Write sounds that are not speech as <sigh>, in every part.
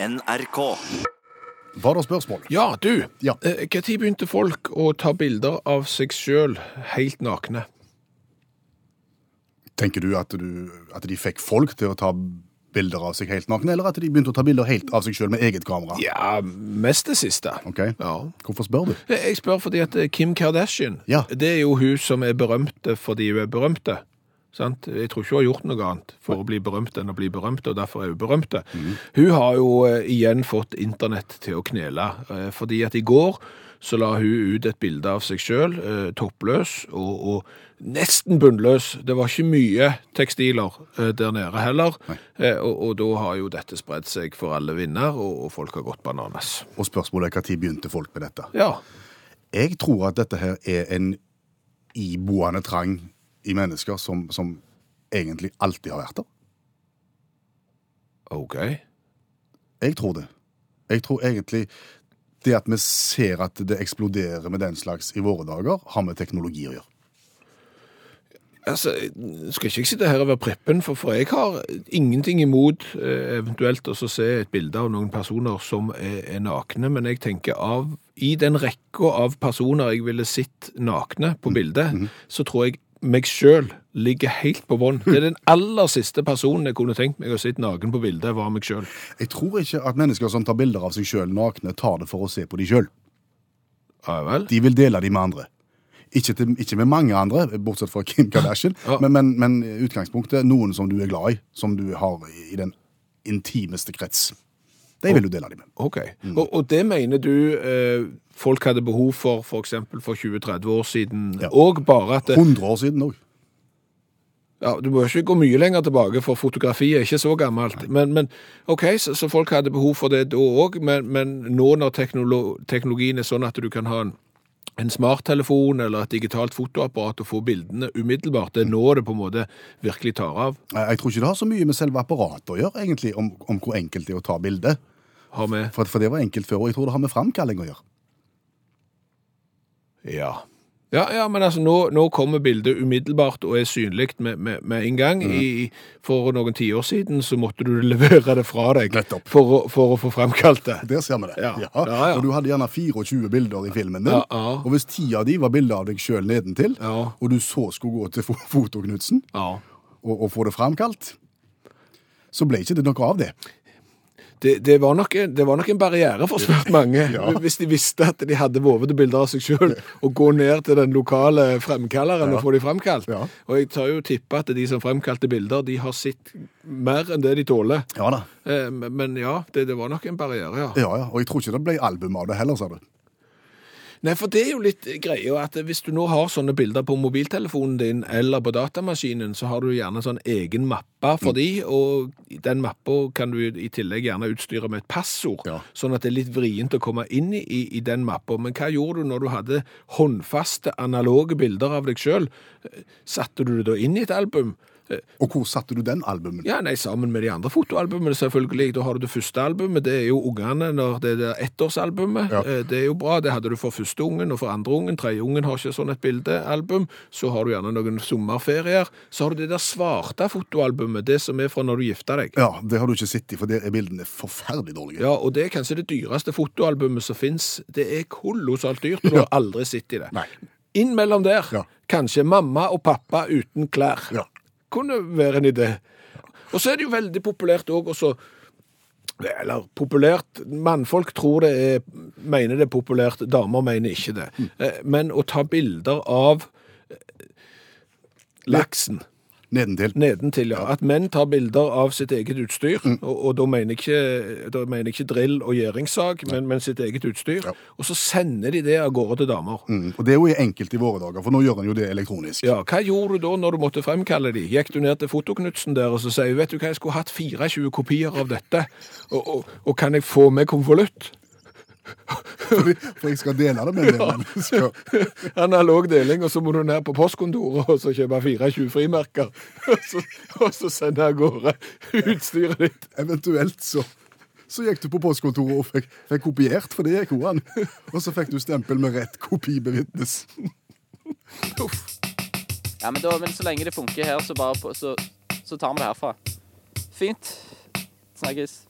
NRK. Var det spørsmål? Ja, du. Ja. Når tid begynte folk å ta bilder av seg sjøl helt nakne? Tenker du at, du at de fikk folk til å ta bilder av seg helt nakne, eller at de begynte å ta bilder helt av seg sjøl med eget kamera? Ja, mest det siste. Ok. Ja. Hvorfor spør du? Jeg spør fordi at eh, Kim Kardashian, Ja. det er jo hun som er berømte fordi hun er berømte. Sant? Jeg tror ikke hun har gjort noe annet for å bli berømt enn å bli berømt, og derfor er hun berømte. Hun har jo eh, igjen fått internett til å knele, eh, fordi at i går så la hun ut et bilde av seg sjøl, eh, toppløs og, og nesten bunnløs. Det var ikke mye tekstiler der nede heller, og, og da har jo dette spredt seg for alle vinder, og, og folk har gått bananas. Og spørsmålet er når begynte folk med dette? Ja, Jeg tror at dette her er en iboende trang i mennesker som, som egentlig alltid har vært der. ok. Jeg tror det. Jeg tror egentlig det at vi ser at det eksploderer med den slags i våre dager, har med teknologi å gjøre. Altså, skal ikke jeg sitte her og være preppen, for, for jeg har ingenting imot eh, eventuelt å se et bilde av noen personer som er, er nakne, men jeg tenker av, i den rekka av personer jeg ville sett nakne på bildet, så tror jeg meg sjøl ligger helt på bånn. Det er den aller siste personen jeg kunne tenkt meg å sitte naken på bildet, var meg sjøl. Jeg tror ikke at mennesker som tar bilder av seg sjøl nakne, tar det for å se på de sjøl. Ja vel? De vil dele de med andre. Ikke, til, ikke med mange andre, bortsett fra Kim Kardashian, Ja. men, men, men utgangspunktet noen som du er glad i, som du har i den intimeste krets. De vil du dele dem med. Ok. Og, og det mener du eh, folk hadde behov for for eksempel for 20-30 år siden, Ja. og bare at det, 100 år siden òg. Ja, Du må ikke gå mye lenger tilbake, for fotografi er ikke så gammelt. Men, men ok, så, så folk hadde behov for det da òg, men, men nå når teknolo teknologien er sånn at du kan ha en, en smarttelefon eller et digitalt fotoapparat og få bildene umiddelbart, det er nå det på en måte virkelig tar av. Jeg tror ikke det har så mye med selve apparatet å gjøre, egentlig, om, om hvor enkelt det er å ta bilde. For, for det var enkelt før, og jeg tror det har med framkalling å gjøre. Ja. Ja, ja, men altså nå, nå kommer bildet umiddelbart og er synlig med, med, med en gang. I, for noen tiår siden så måtte du levere det fra deg for å, for å få framkalt det. Der ser vi det. Ja. Ja, ja. Og du hadde gjerne 24 bilder i filmen din. Ja, ja. Og hvis ti av de var bilder av deg sjøl nedentil, Ja. og du så skulle gå til fo- Fotoknutsen Ja. og, og få det framkalt, så ble ikke det noe av det. Det, det, var nok, det var nok en barriere for svært <laughs> mange, Ja. hvis de visste at de hadde vovede bilder av seg sjøl, <laughs> og gå ned til den lokale fremkalleren og få de fremkalt. Ja. Og jeg tar jo tippe at de som fremkalte bilder, de har sett mer enn det de tåler. Ja da. Eh, Men men ja, det, det var nok en barriere, ja. Ja, ja. Og jeg tror ikke det ble album av det heller, sa du. Nei, for det er jo litt greia at hvis du nå har sånne bilder på mobiltelefonen din eller på datamaskinen, så har du gjerne sånn egen mappe for de, og den mappa kan du i tillegg gjerne utstyre med et passord, Ja. sånn at det er litt vrient å komme inn i, i, i den mappa. Men hva gjorde du når du hadde håndfaste, analoge bilder av deg sjøl? Satte du det da inn i et album? Og hvor satte du den albumen? Ja, nei, sammen med de andre fotoalbumene selvfølgelig. Da har du det første albumet, det er jo ungene når det er ettårsalbumet. Ja. Eh, Det er jo bra, det hadde du for første ungen og for andre ungen. Tredje ungen har ikke sånn et bildealbum. Så har du gjerne noen sommerferier. Så har du det der svarte fotoalbumet, det som er fra når du gifta deg. Ja, det har du ikke sett i, for der er bildene forferdelig dårlige. Ja, og det er kanskje det dyreste fotoalbumet som fins. Det er kolossalt dyrt, og du har aldri sett i det. Nei. Inn mellom der, Ja. kanskje mamma og pappa uten klær. Ja. Kunne være en idé. Og så er det jo veldig populært òg også eller populært Mannfolk tror det er, mener det er populært, damer mener ikke det. Eh, Men å ta bilder av eh, laksen Nedentil. nedentil, ja. At menn tar bilder av sitt eget utstyr, og, og da mener ikke, da mener jeg ikke drill og gjeringssak, men, men sitt eget utstyr. Ja. Og så sender de det av gårde til damer. Mm. Og det er jo enkelt i våre dager, for nå gjør en jo det elektronisk. Ja, Hva gjorde du da når du måtte fremkalle de? Gikk du ned til Fotoknutsen der og så sier vet du hva, jeg skulle hatt 24 kopier av dette, og, og, og kan jeg få med konvolutt? <laughs> For jeg skal dele det med deg. men skal- <laughs> Analog deling, og så må du ned på postkontoret og så kjøpe 24 frimerker, <laughs> og så, og så sende av gårde utstyret ditt. Eventuelt så, så gikk du på postkontoret og fikk, fikk kopiert, for det gikk jo an. Og så fikk du stempel med rett kopi bevitnes. Ja, men, da, men så lenge det funker her, så, bare på, så, så tar vi det herfra. Fint. Snakkes.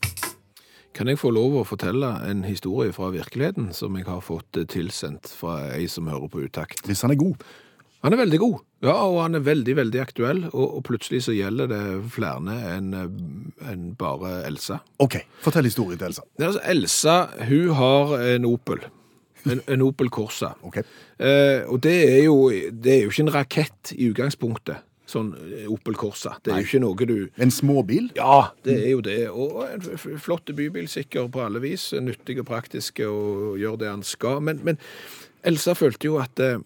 Kan jeg få lov å fortelle en historie fra virkeligheten som jeg har fått eh, tilsendt fra ei som hører på utakt? Hvis han er god. Han er veldig god, ja, og han er veldig, veldig aktuell, og, og plutselig så gjelder det flere enn en bare Elsa. OK, fortell historien til Elsa. Det er Altså, Elsa, hun har en Opel. En, en Opel Corsa. Okay. Eh, og det er, jo, det er jo ikke en rakett i utgangspunktet, sånn eh, Opel Corsa. Det er jo ikke noe du En småbil. Ja, det er jo det. Og en flott bybil, sikker på alle vis. Nyttig og praktisk og gjør det han skal. Men, men Elsa følte jo at eh,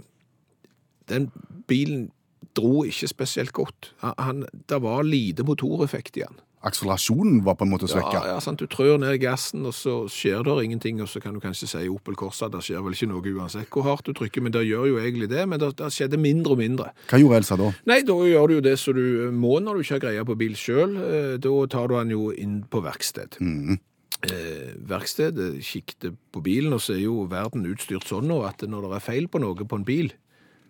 den bilen dro ikke spesielt godt. Han, han, det var lite motoreffekt i den. Akselerasjonen var på en måte svekka. Ja, ja, sant? Du trør ned gassen, og så skjer det ingenting, og så kan du kanskje si Opel Corsa, det skjer vel ikke noe uansett hvor hardt du trykker, men det gjør jo egentlig det, men det, det skjedde mindre og mindre. Hva gjorde Elsa da? Nei, da gjør du jo det som du må når du ikke har greie på bil sjøl. Da tar du den jo inn på verksted. Eh, verkstedet kikket på bilen, og så er jo verden utstyrt sånn nå at når det er feil på noe på en bil,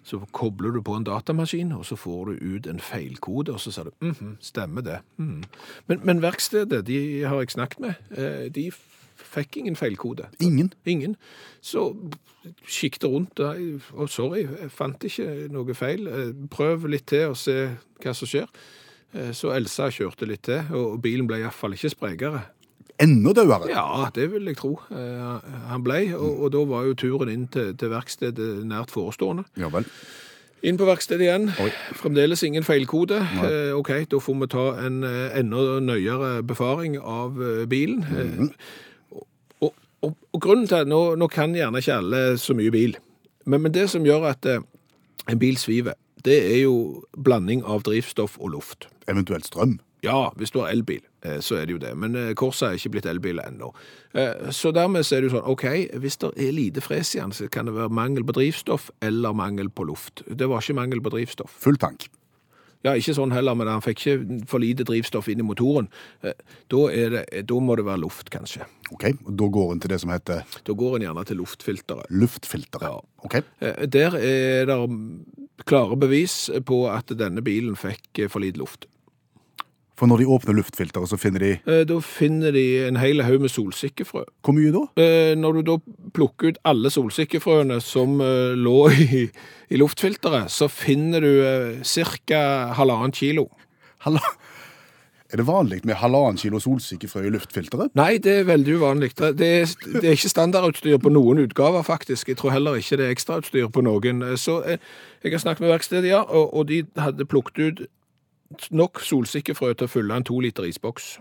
så kobler du på en datamaskin, og så får du ut en feilkode, og så sier du mhm, stemmer det. Mhm. Men, men verkstedet, de har jeg snakket med, eh, de fikk ingen feilkode. Ingen. Ingen. Så kikket rundt, og sorry, jeg fant ikke noe feil. Eh, Prøv litt til og se hva som skjer. Eh, Så Elsa kjørte litt til, og bilen ble iallfall ikke sprekere. Enda dødere. Ja, det vil jeg tro. Eh, Han ble, og, og da var jo turen inn til, til verkstedet nært forestående. Ja vel. Inn på verkstedet igjen. Oi. Fremdeles ingen feilkode. Eh, OK, da får vi ta en eh, enda nøyere befaring av eh, bilen. Eh, og, og, og, og grunnen til at nå, nå kan gjerne ikke alle så mye bil, men, men det som gjør at eh, en bil sviver, det er jo blanding av drivstoff og luft. Eventuelt strøm. Ja, hvis du har elbil, så er det jo det. Men eh, Corsa er ikke blitt elbil ennå. Eh, Så dermed så er det jo sånn, OK, hvis det er lite fres igjen, så kan det være mangel på drivstoff eller mangel på luft. Det var ikke mangel på drivstoff. Full tank. Ja, ikke sånn heller, men han fikk ikke for lite drivstoff inn i motoren. Eh, Da, er det, da må det være luft, kanskje. OK, og da går en til det som heter Da går en gjerne til luftfilteret. luftfilteret. Ja. OK. Eh, Der er det klare bevis på at denne bilen fikk eh, for lite luft. For når de åpner luftfilteret, så finner de Eh, Da finner de en hel haug med solsikkefrø. Hvor mye da? Eh, Når du da plukker ut alle solsikkefrøene som eh, lå <laughs> i, i luftfilteret, så finner du eh, ca. halvannen kilo. Halla. Er det vanlig med halvannen kilo solsikkefrø i luftfilteret? Nei, det er veldig uvanlig. Det er, det er ikke standardutstyr på noen utgaver, faktisk. Jeg tror heller ikke det er ekstrautstyr på noen. Så jeg, jeg har snakket med verkstedet, ja, og, og de hadde plukket ut nok solsikkefrø til å fylle en to liter isboks.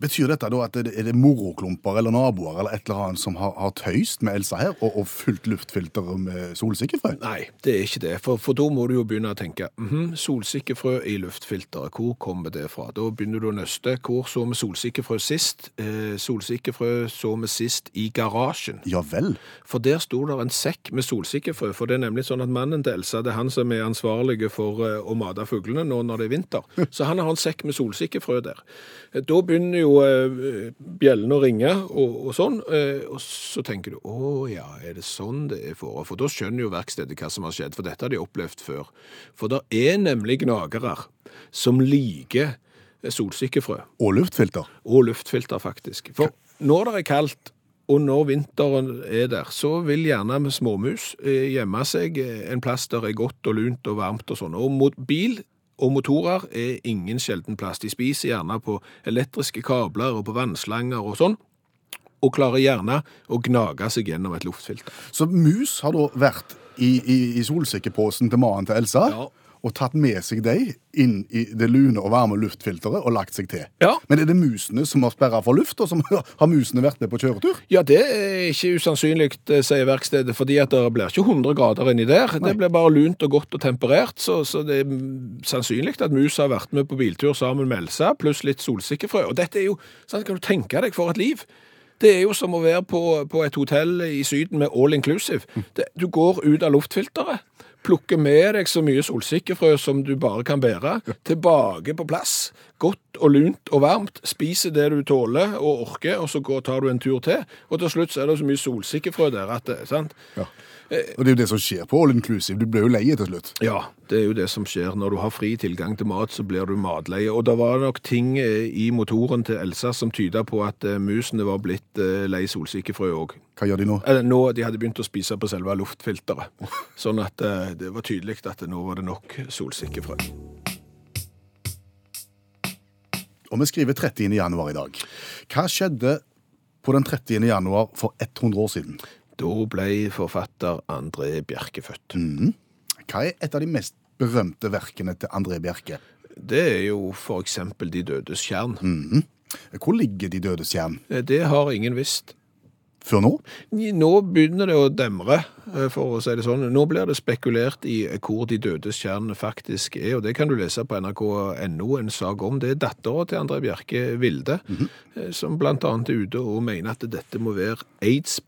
Betyr dette da at det er det moroklumper eller naboer eller et eller annet som har, har tøyst med Elsa her, og, og fullt luftfilteret med solsikkefrø? Nei, det er ikke det, for, for da må du jo begynne å tenke mhm, solsikkefrø i luftfilteret, hvor kommer det fra? Da begynner du å nøste. Hvor så vi solsikkefrø sist? Eh, solsikkefrø så vi sist i garasjen. Ja vel. For der sto det en sekk med solsikkefrø, for det er nemlig sånn at mannen til Elsa, det er han som er ansvarlig for eh, å mate fuglene nå når det er vinter. <laughs> Så han har en sekk med solsikkefrø der. Eh, Da begynner jo eh, bjellene å ringe og, og sånn, eh, og så tenker du, å ja, er det sånn det er for? For da skjønner jo verkstedet hva som har skjedd, for dette har de opplevd før. For det er nemlig gnagere som liker eh, solsikkefrø. Og luftfilter. Og luftfilter, faktisk. For når det er kaldt, og når vinteren er der, så vil gjerne småmus eh, gjemme seg en plass der er godt og lunt og varmt og sånn. Og mot bil og motorer er ingen sjelden plass. De spiser gjerne på elektriske kabler og på vannslanger og sånn, og klarer gjerne å gnage seg gjennom et luftfilter. Så mus har da vært i, i, i solsikkeposen til mannen til Elsa, Ja. Og tatt med seg dem inn i det lune og varme luftfilteret og lagt seg til. Ja. Men er det musene som har sperra for luft, og som har musene vært med på kjøretur? Ja, det er ikke usannsynlig, eh, sier verkstedet, fordi at det blir ikke 100 grader inni der. Det blir bare lunt og godt og temperert, så, så det er sannsynlig at mus har vært med på biltur sammen med Elsa, pluss litt solsikkefrø. Og dette er jo, sånn kan du tenke deg for et liv. Det er jo som å være på, på et hotell i Syden med all inclusive. Det, du går ut av luftfilteret, plukker med deg så mye solsikkefrø som du bare kan bære, tilbake på plass, godt og lunt og varmt, spiser det du tåler og orker, og så går, tar du en tur til, og til slutt så er det så mye solsikkefrø der at det, sant? Ja. Og det er jo det som skjer på All Inclusive. Du blir jo lei til slutt. Ja, det er jo det som skjer. Når du har fri tilgang til mat, så blir du matleie. Og det var nok ting eh, i motoren til Elsa som tyda på at eh, musene var blitt eh, lei solsikkefrø òg. Hva gjør de nå? Eller nå, De hadde begynt å spise på selve luftfilteret. Sånn at det var tydelig at nå var det nok solsikkefrø. Og vi skriver 30. januar i dag. Hva skjedde på den 30. januar for 100 år siden? Da ble forfatter André Bjerke født. Hva er et av de mest berømte verkene til André Bjerke? Det er jo for eksempel De dødes skjern. Hvor ligger De dødes stjern? Eh, Det har ingen visst. Før nå? Nå begynner det å demre, for å si det sånn. Nå blir det spekulert i hvor De dødes stjern faktisk er, og det kan du lese på nrk.no en sak om. Det er dattera til André Bjerke Vilde, eh, som blant annet er ute og mener at dette må være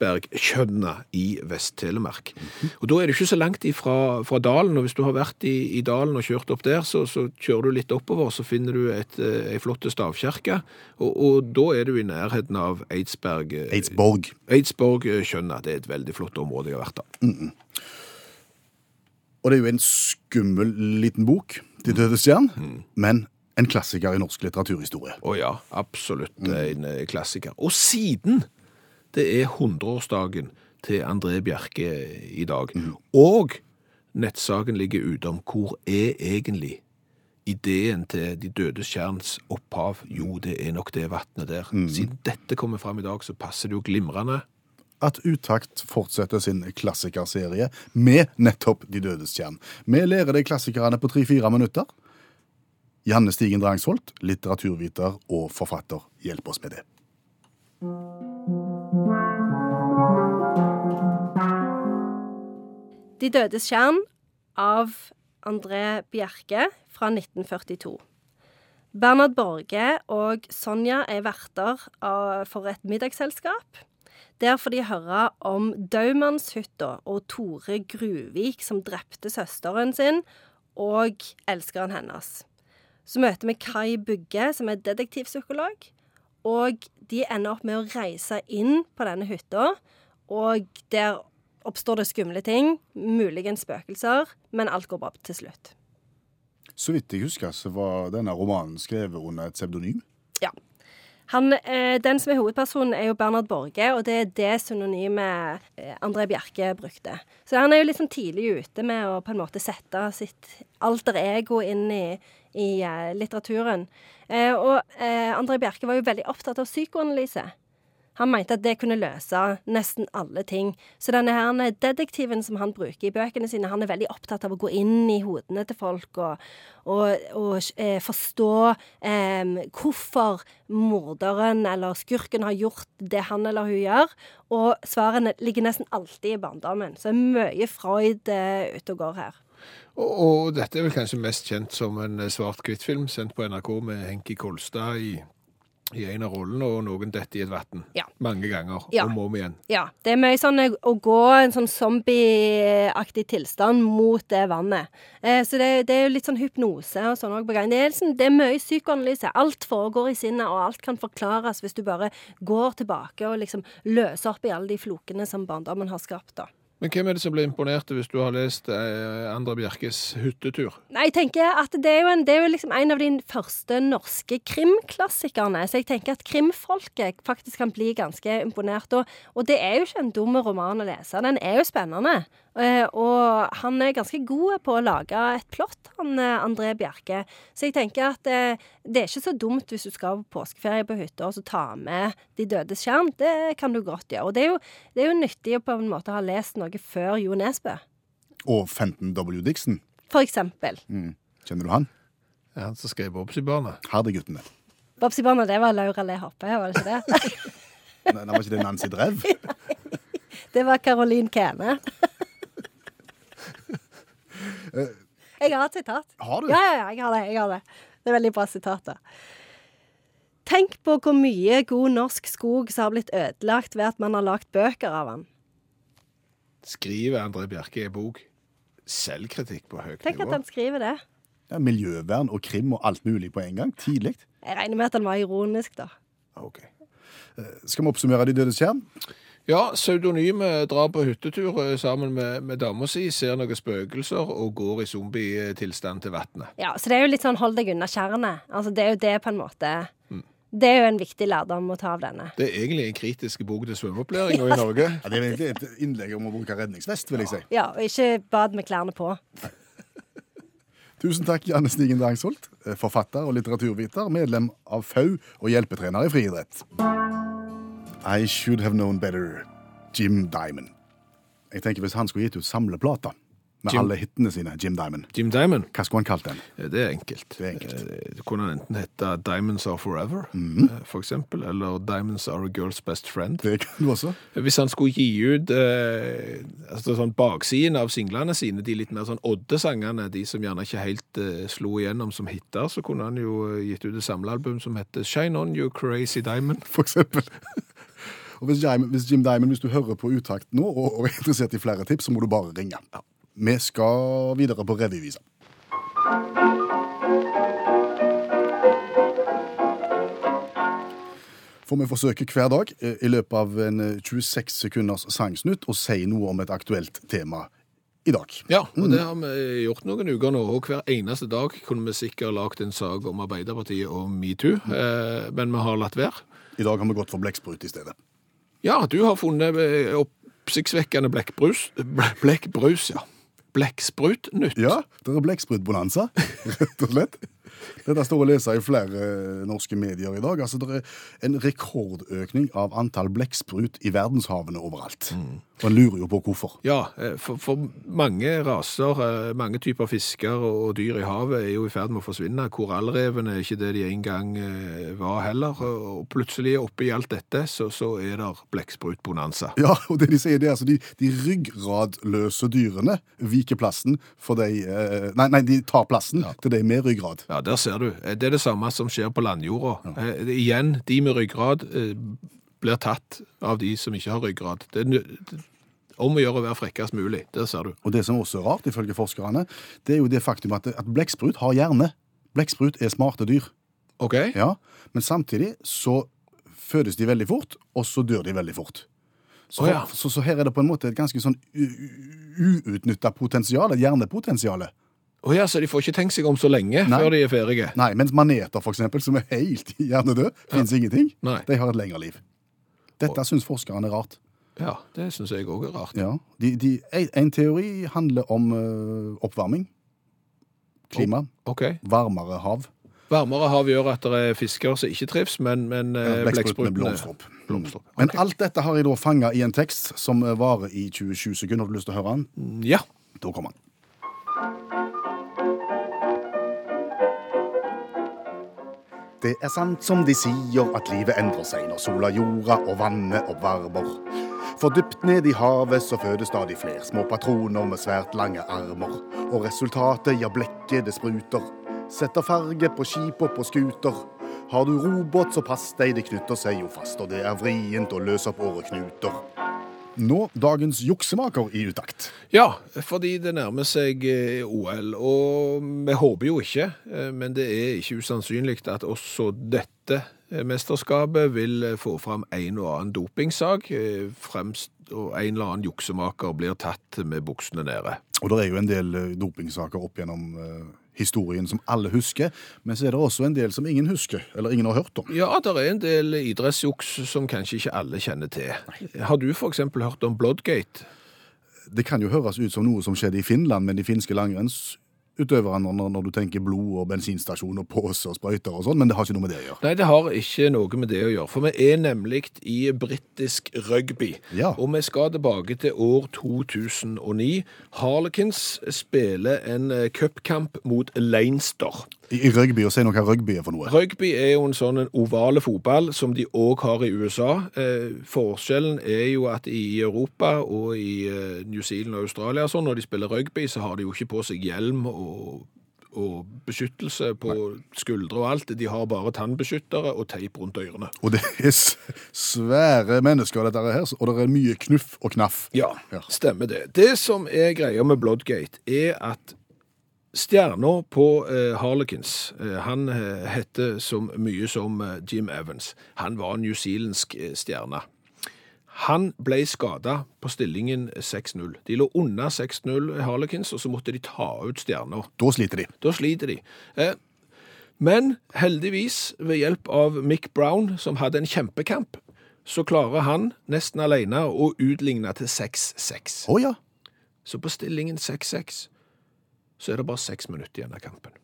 Eidsbergkjønna i Vest-Telemark. Og da er det ikke så langt ifra fra dalen, og hvis du har vært i, i dalen og kjørt opp der, så, så kjører du litt oppover, så finner du et, eh, ei flott stavkirke, og, og da er du i nærheten av Eidsberg. eh, Eidsborg. Eidsborg Kjønna. det er et veldig flott område jeg har vært da. Og det er jo en skummel liten bok, De døde stjern, men en klassiker i norsk litteraturhistorie. Å ja, absolutt en eh, klassiker. Og siden det er 100-årsdagen til André Bjerke i dag, og nettsaken ligger ute om hvor er egentlig ideen til De dødes stjerns opphav, jo, det er nok det vattnet der. Siden dette kommer fram i dag, så passer det jo glimrende. At Utakt fortsetter sin klassikerserie med nettopp De dødes kjern. Vi lærer de klassikerne på tre-fire minutter. Janne Stigen Drangsholt, litteraturviter og forfatter, hjelp oss med det. De dødes kjern av André Bjerke fra 1942. Bernhard Borge og Sonja er verter for et middagsselskap. Der får de høre om Daumannshytta og Tore Gruvik som drepte søsteren sin og elskeren hennes. Så møter vi Kai Bugge, som er detektivpsykolog. Og de ender opp med å reise inn på denne hytta, og der oppstår det skumle ting, muligens spøkelser, men alt går bra til slutt. Så vidt jeg husker, så var denne romanen skrevet under et pseudonym. Ja. Han, eh, den som er hovedpersonen, er jo Bernhard Borge, og det er det synonymet eh, André Bjerke brukte. Så han er jo liksom tidlig ute med å på en måte sette sitt alter ego inn i, i eh, litteraturen. Og André Bjerke var jo veldig opptatt av psykoanalyse. Han mente at det kunne løse nesten alle ting. Så denne her detektiven som han bruker i bøkene sine, han er veldig opptatt av å gå inn i hodene til folk og, og, og eh, forstå eh, hvorfor morderen eller skurken har gjort det han eller hun gjør. Og svarene ligger nesten alltid i barndommen. Så det er mye Freud eh, ute og går her. Og, og dette er vel kanskje mest kjent som en eh, svart-hvitt-film sendt på NRK med Henki Kolstad i, i en av rollene, og noen detter i et vann. Ja. Mange ganger, Ja. om og om igjen. Ja, det er mye sånn å gå en sånn zombieaktig tilstand mot det vannet. Eh, så det, det er jo litt sånn hypnose og sånn òg på gang. Det er, liksom, det er mye psykoanalyse. Alt foregår i sinnet, og alt kan forklares hvis du bare går tilbake og liksom løser opp i alle de flokene som barndommen har skapt, da. Men hvem er det som blir imponert hvis du har lest eh, André Bjerkes hyttetur? Nei, jeg tenker at det er jo, en, det er jo liksom en av de første norske krimklassikerne. Så jeg tenker at krimfolket faktisk kan bli ganske imponert. Og, og det er jo ikke en dum roman å lese. Den er jo spennende. Eh, og han er ganske god på å lage et plott, han eh, André Bjerke. Så jeg tenker at eh, det er ikke så dumt hvis du skal på påskeferie på hytta og så ta med De dødes skjerm. Det kan du godt gjøre. Og det er jo, det er jo nyttig å på en måte ha lest noe før Jo Nesbø, Og Fenton W. Dixon. for eksempel. Kjenner du han? Er han som skrev Bobsy-barna? Herdeguttene. Babsi Barna, det var Laura Le Hoppe, var det ikke det? <laughs> Nei, Var ikke det Nancy Drev? <laughs> Det var Caroline Kene. <laughs> Jeg har et sitat. Har du? Ja, ja, ja, jeg har det. jeg har Det Det er veldig bra sitat. da. Tenk på hvor mye god norsk skog som har blitt ødelagt ved at man har lagd bøker av den. Skriver André Bjerke i bok? Selvkritikk på høyt Tenk at han skriver det. Ja, miljøvern og krim og alt mulig på en gang. Tidlig. Jeg regner med at han var ironisk, da. Ok. Skal vi oppsummere De dødes tjern? Ja, pseudonyme drar på hyttetur eh, sammen med, med dama si, ser noen spøkelser og går i zombietilstand til vannet. Ja, Så det er jo litt sånn hold deg unna tjernet. Altså, det er jo det på en måte Det er jo en viktig lærdom å ta av denne. Det er egentlig en kritisk bok til svømmeopplæringa i Norge. Ja, det er egentlig et innlegg om å bruke redningsvest, vil jeg si. Ja, og ikke bad med klærne på. Tusen takk, Janne Stigen Drangsholt, forfatter og litteraturviter, medlem av FAU og hjelpetrener i friidrett. I should have known better. Jim Diamond. Jeg tenker Hvis han skulle gitt ut samleplata med Jim- alle hitene sine, Jim Diamond, Jim Diamond, hva skulle han kalt den? eh, det er enkelt. Det er enkelt. Eh, kunne enten hete Diamonds Are Forever, eh, for eksempel, eller Diamonds Are a Girl's Best Friend. Det kan du også. Hvis han skulle gi ut eh, altså sånn baksiden av singlene sine, de litt mer sånn oddesangene, de som gjerne ikke helt eh, slo igjennom som hitter, så kunne han jo eh, gitt ut et samlealbum som heter Shine On You Crazy Diamond. <laughs> For eksempel. Og hvis Jim, hvis Jim Diamond, hvis du hører på Utakt nå og, og er interessert i flere tips, så må du bare ringe. Vi skal videre på revyvisa. For vi forsøker hver dag eh, i løpet av en eh, 26 sekunders sangsnutt å si noe om et aktuelt tema i dag. Ja, og det har vi gjort noen uker nå, og hver eneste dag kunne vi sikkert lagt en sak om Arbeiderpartiet og MeToo, eh, men vi har latt være. I dag har vi gått for blekksprut i stedet. Ja, du har funnet eh, oppsiktsvekkende blekkbrus, blekkbrus, ja. Blekksprut-nytt. Ja, det er blekksprutbonanza, <laughs> rett og slett. Dette står å lese i flere eh, norske medier i dag. Altså, Det er en rekordøkning av antall blekksprut i verdenshavene overalt. Og en lurer jo på hvorfor. Ja, eh, for, for mange raser, eh, mange typer fisker og dyr i havet er jo i ferd med å forsvinne. Korallrevene er ikke det de en gang var heller. Og plutselig oppi alt dette så, så er det blekksprutbonanza. Ja, og det de sier det er altså de, de ryggradløse dyrene viker plassen for de Nei, nei de tar plassen til de med ryggrad. Ja, der ser du. Eh, Det er det samme som skjer på landjorda. Eh, Igjen, de med ryggrad eh, blir tatt av de som ikke har ryggrad. Det er om å gjøre å være frekkest mulig. Der ser du. Og det som også er rart, ifølge forskerne, det er jo det faktum at, at blekksprut har hjerne. Blekksprut er smarte dyr. OK? Ja, men samtidig så fødes de veldig fort, og så dør de veldig fort. Så, oh, ja. så, så her er det på en måte et ganske sånn uutnytta potensial, et hjernepotensial. Å ja, så de får ikke tenkt seg om så lenge Nei. før de er ferdige? Nei, mens maneter, for eksempel, som er helt <laughs> hjernedøde, fins ingenting. Nei. De har et lengre liv. Dette syns forskerne er rart. Ja, det syns jeg òg er rart. Ja. De, de, en, teori handler om uh, oppvarming. Klima. OK. Varmere hav. Varmere hav gjør at det er fisker som ikke trives, men, men ja, Blekksprutene blekksprutene blomstrer opp. opp. Men alt dette har jeg da fanga i en tekst som eh, varer i 27 sekunder. Har du lyst til å høre den? Ja. Da kommer han. Det er sant som de sier, at livet endrer seg når sola, jorda og vannet oppvarmer. For dypt ned i havet så fødes stadig flere små patroner med svært lange armer. Og resultatet, ja, blekket det spruter. Setter farge på skip og på skuter. Har du robåt, så pass deg, det knytter seg jo fast, og det er vrient å løse opp åreknuter. Nå dagens juksemaker i utakt. Ja, fordi det nærmer seg eh, OL, og vi håper jo ikke, eh, men det er ikke usannsynlig at også dette eh, mesterskapet vil få fram en og annen dopingsak, fremst, og en eller annen juksemaker blir tatt med buksene nede. Og det er jo en del dopingsaker opp gjennom historien som alle husker, men så er det også en del som ingen husker, eller ingen har hørt om. Ja, det er en del idrettsjuks som kanskje ikke alle kjenner til. Har du eksempel hørt om Bloodgate? Det kan jo høres ut som noe som skjedde i Finland men de finske langrennsutøverne når, når du tenker blod og bensinstasjon og pose og sprøyter og sånn, men det har ikke noe med det å gjøre. Nei, det har ikke noe med det å gjøre, for vi er nemlig i britisk rugby. Ja. Og vi skal tilbake til år 2009. Harlequins spiller en eh, cupkamp mot Leinster. I, I rugby, og si noe hva rugby er for noe. Rugby er jo en sånn ovale fotball som de òg har i USA. Eh, forskjellen er jo at i Europa og i eh, New Zealand og Australia sånn, når de spiller rugby, så har de jo ikke på seg hjelm og, og beskyttelse på skuldre og alt. De har bare tannbeskyttere og teip rundt ørene. Og det er svære mennesker, dette her, og det er mye knuff og knaff. Ja, Ja. stemmer det. Det som er greia med Bloodgate, er at Stjerna på eh, Harlequins, eh, han eh, heter så mye som eh, Jim Evans. Han var en newzealandsk eh, stjerne. Han ble skada på stillingen 6-0. De lå under 6-0 Harlequins, og så måtte de ta ut stjerner. Da sliter de. Da sliter de. Men heldigvis, ved hjelp av Mick Brown, som hadde en kjempekamp, så klarer han nesten alene å utligne til 6-6. Å ja. Så på stillingen 6-6 så er det bare seks minutter igjen av kampen.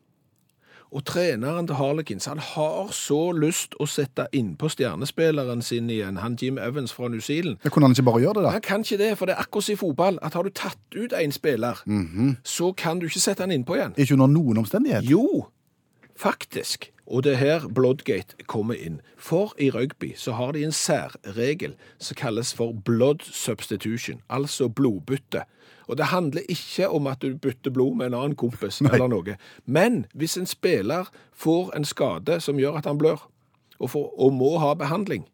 Og treneren til Harlequins han har så lyst å sette innpå stjernespilleren sin igjen, han Jim Evans fra New Zealand. Men Kunne han ikke bare gjøre det, da? Han kan ikke det, for det er akkurat i fotball, at har du tatt ut en spiller, så kan du ikke sette han innpå igjen. Ikke under noen omstendighet? Jo, faktisk. Og det er her Bloodgate kommer inn. For i rugby så har de en særregel som kalles for blood substitution, altså blodbytte. Og det handler ikke om at du bytter blod med en annen kompis eller noe. Men hvis en spiller får en skade som gjør at han blør, og, får, og må ha behandling,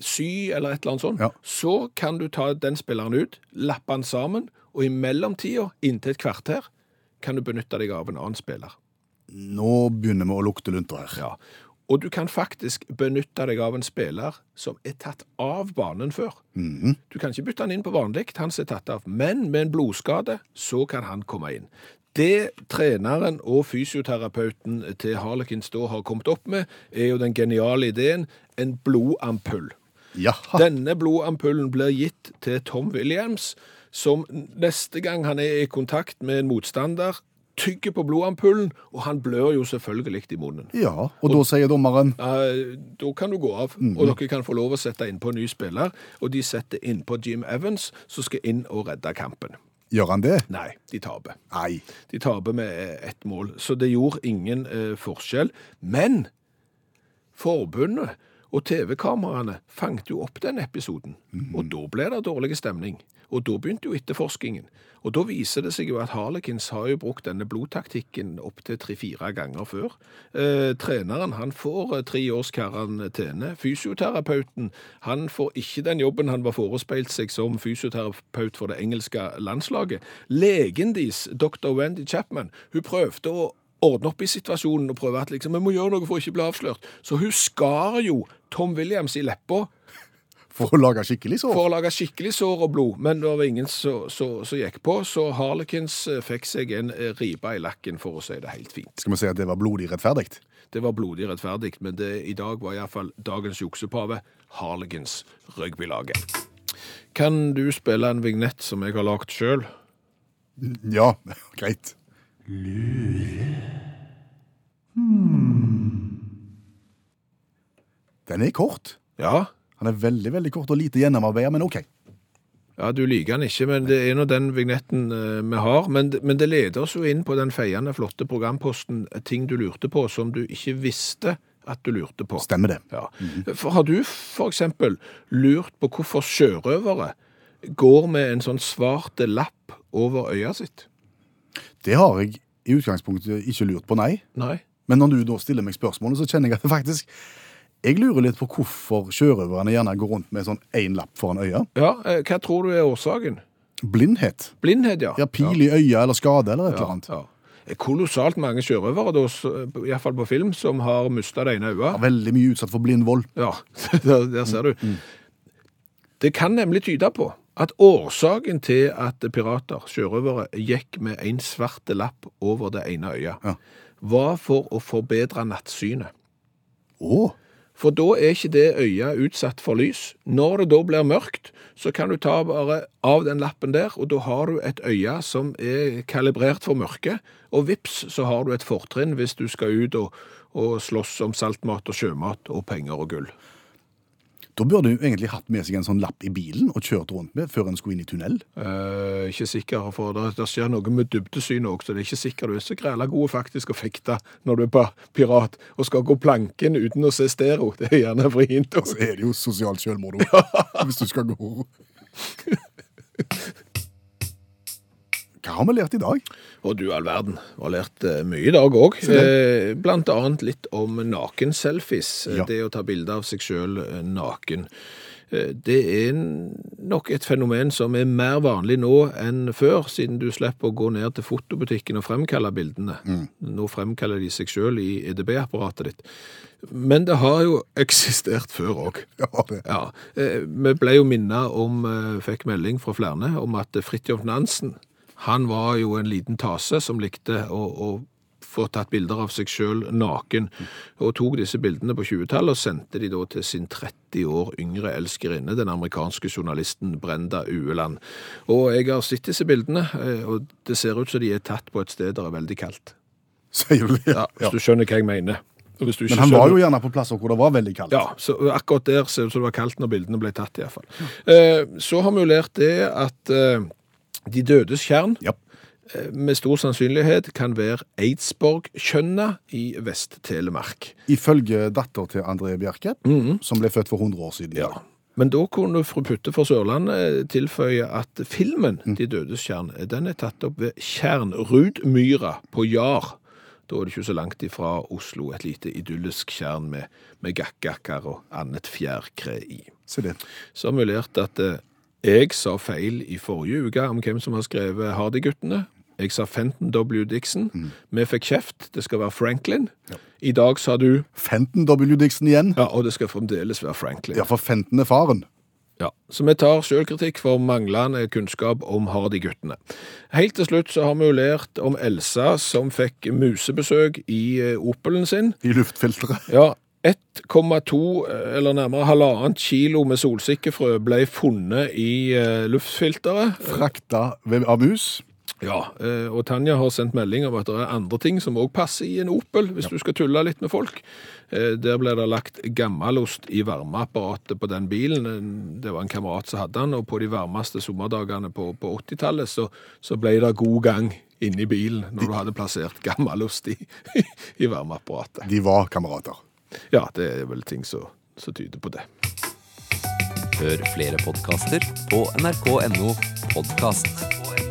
sy eller et eller annet sånt, Ja. så kan du ta den spilleren ut, lappe han sammen, og i mellomtida, inntil et kvarter, kan du benytte deg av en annen spiller. Nå begynner vi å lukte lunter her. Ja. Og du kan faktisk benytte deg av en spiller som er tatt av banen før. Du kan ikke bytte han inn på vanlig, han er tatt av. Men med en blodskade, så kan han komme inn. Det treneren og fysioterapeuten til Harlequins da har kommet opp med, er jo den geniale ideen en blodampull. Jaha. Denne blodampullen blir gitt til Tom Williams, som neste gang han er i kontakt med en motstander, tygger på blodampullen, og han blør jo selvfølgelig i munnen. Ja, og da sier dommeren uh, da kan du gå av, og dere kan få lov å sette inn på en ny spiller, og de setter inn på Jim Evans, som skal inn og redde kampen. Gjør han det? Nei, de taper. Nei. De taper med eh, ett mål, så det gjorde ingen uh, forskjell. Men forbundet og TV-kameraene fanget jo opp den episoden, og da ble det dårlig stemning. Og da begynte jo etterforskningen. Og da viser det seg jo at Harlekins har jo brukt denne blodtaktikken opp til tre-fire ganger før. Eh, treneren han får eh, tre års karantene. Fysioterapeuten han får ikke den jobben han var forespeilt seg som fysioterapeut for det engelske landslaget. Legen deres, dr. Wendy Chapman, hun prøvde å ordne opp i situasjonen og prøve at liksom, vi må gjøre noe for å ikke bli avslørt. Så hun skar jo Tom Williams i leppa For å lage skikkelig sår? for å lage skikkelig sår og blod, men det var ingen som gikk på, så Harlequins eh, fikk seg en eh, ripe i lakken, for å si det helt fint. Skal vi si at det var blodig rettferdig? Det var blodig rettferdig, men det, i dag var iallfall dagens juksepave Harlequins rugbylaget. Kan du spille en vignett som jeg har lagd sjøl? Ja, <laughs> greit. Den er kort. Ja. Han er veldig veldig kort og lite gjennomarbeida, men OK. Ja, du liker den ikke, men det er nå den vignetten eh, vi har. Men, men det leder oss jo inn på den feiende, flotte programposten eh, ting du lurte på som du ikke visste at du lurte på. Stemmer det. Ja. For har du eksempel lurt på hvorfor sjørøvere går med en sånn svart lapp over øya sitt? Det har jeg i utgangspunktet ikke lurt på, nei. Nei. Men når du da stiller meg spørsmålet, så kjenner jeg at det faktisk Jeg lurer litt på hvorfor sjørøverne gjerne går rundt med sånn én lapp foran øya. Ja, eh, hva tror du er årsaken? Blindhet. Blindhet, ja. Ja, pil i øya eller skade eller et eller annet. ja. Det er kolossalt mange sjørøvere, iallfall i hvert fall på film, som har mista det ene øyet. Veldig mye utsatt for blind vold. Ja, <laughs> der, der ser du. Det kan nemlig tyde på at årsaken til at pirater, sjørøvere, gikk med en svart lapp over det ene øyet, Ja. var for å forbedre nattsynet. Å, For da er ikke det øyet utsatt for lys. Når det da blir mørkt, så kan du ta bare av den lappen der, og da har du et øye som er kalibrert for mørke, og vips, så har du et fortrinn hvis du skal ut og, og slåss om saltmat og sjømat og penger og gull. Da burde hun egentlig hatt med seg en sånn lapp i bilen og kjørt rundt med før en skulle inn i tunnel. Eh, ikke sikker, for det, det skjer noe med dybdesynet også, så det er ikke sikker du er så græla god faktisk å fekte når du er på pirat og skal gå planken uten å se stero. Det er gjerne vrient. Så er det jo sosialt selvmord òg, hvis du skal gå Hva har vi lært i dag? Og du all verden, har lært eh, mye i dag òg. Eh, blant annet litt om nakenselfies. eh, Ja. Det å ta bilde av seg sjøl naken. Det er nok et fenomen som er mer vanlig nå enn før, siden du slipper å gå ned til fotobutikken og fremkalle bildene. Nå fremkaller de seg sjøl i EDB-apparatet ditt. Men det har jo <laughs> eksistert før òg. Ja. Ja, vi ble jo minna om, fikk melding fra flere, om at Fridtjof Nansen, han var jo en liten tase som likte å, å få tatt bilder av seg selv naken, og tok disse bildene på 20-tallet og sendte de da til sin 30 år yngre elskerinne, den amerikanske journalisten Brenda Ueland. Og jeg har sett disse bildene, eh, og det ser ut som de er tatt på et sted der det er veldig kaldt. Sier du det? Ja, Ja. hvis du skjønner hva jeg mener. Men han var jo gjerne på plasser hvor det var veldig kaldt. ja, så akkurat der ser det ut som det var kaldt når bildene ble tatt i hvert fall. Eh, så har vi jo lært det at eh, de dødes kjern Ja. eh, med stor sannsynlighet kan være Eidsborg-kjønna i Vest-Telemark. Ifølge datter til André Bjerke, som ble født for 100 år siden. Ja. Men da kunne fru Putte for Sørlandet tilføye at filmen De dødes kjern, den er tatt opp ved Kjernrudmyra på Jar. Da er det ikke så langt ifra Oslo, et lite idyllisk tjern med, med gakkakker og annet fjærkre i. Så det. Så har vi lært at eh, jeg sa feil i forrige uke om hvem som har skrevet Hardy-guttene. Jeg sa Fenton W. Dixon. Vi fikk kjeft. Det skal være Franklin. I dag sa du Fenton W. Dixon igjen. ja, og det skal fremdeles være Franklin. Ja, for Fenton er faren. Ja, Så vi tar selvkritikk for manglende kunnskap om Hardy-guttene. Helt til slutt så har vi jo lært om Elsa som fikk musebesøk i eh, Opelen sin. I luftfilteret. Ja, 1,2 eller nærmere halvannet kilo med solsikkefrø ble funnet i eh, luftfilteret. Frakta ved- av mus. Ja, eh, og Tanja har sendt melding om at det er andre ting som også passer i en Opel, hvis du skal tulle litt med folk. Eh, Der ble det lagt gammelost i varmeapparatet på den bilen. En- Det var en kamerat som hadde den, og på de varmeste sommerdagene på, på 80-tallet så, så ble det god gang inni bilen når du hadde plassert gammelost i, <laughs> i varmeapparatet. De var kamerater. Ja, det er vel ting som tyder på det. Hør flere podkaster på nrk.no podkast.